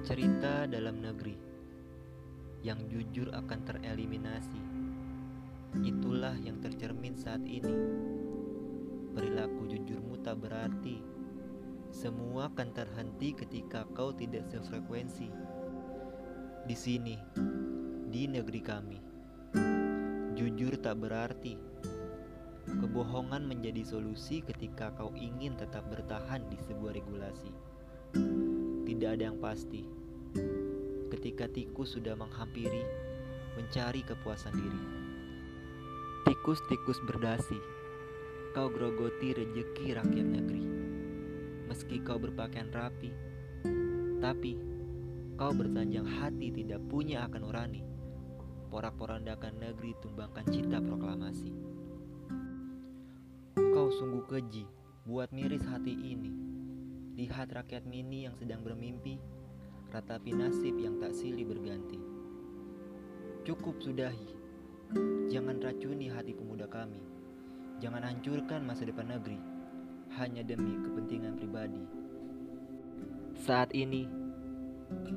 Cerita dalam negeri yang jujur akan tereliminasi. Itulah yang tercermin saat ini. Perilaku jujurmu tak berarti. Semua akan terhenti ketika kau tidak sefrekuensi. Di sini, di negeri kami, jujur tak berarti. Kebohongan menjadi solusi ketika kau ingin tetap bertahan di sebuah regulasi. Tidak ada yang pasti. Ketika tikus sudah menghampiri, mencari kepuasan diri. Tikus-tikus berdasi, kau grogoti rejeki rakyat negeri. Meski kau berpakaian rapi, tapi kau bertanjang hati tidak punya akan nurani. Porak-porandakan negeri tumbangkan cita proklamasi. Kau sungguh keji buat miris hati ini. Lihat rakyat mini yang sedang bermimpi, ratapi nasib yang tak silih berganti. Cukup sudahi, jangan racuni hati pemuda kami. Jangan hancurkan masa depan negeri hanya demi kepentingan pribadi. Saat ini,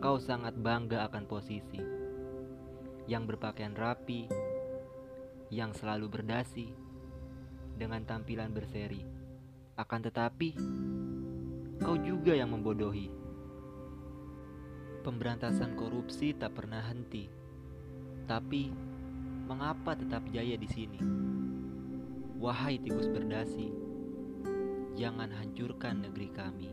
kau sangat bangga akan posisi yang berpakaian rapi, yang selalu berdasi, dengan tampilan berseri. Akan tetapi, kau juga yang membodohi. Pemberantasan korupsi tak pernah henti. Tapi, mengapa tetap jaya di sini? Wahai tikus berdasi, jangan hancurkan negeri kami.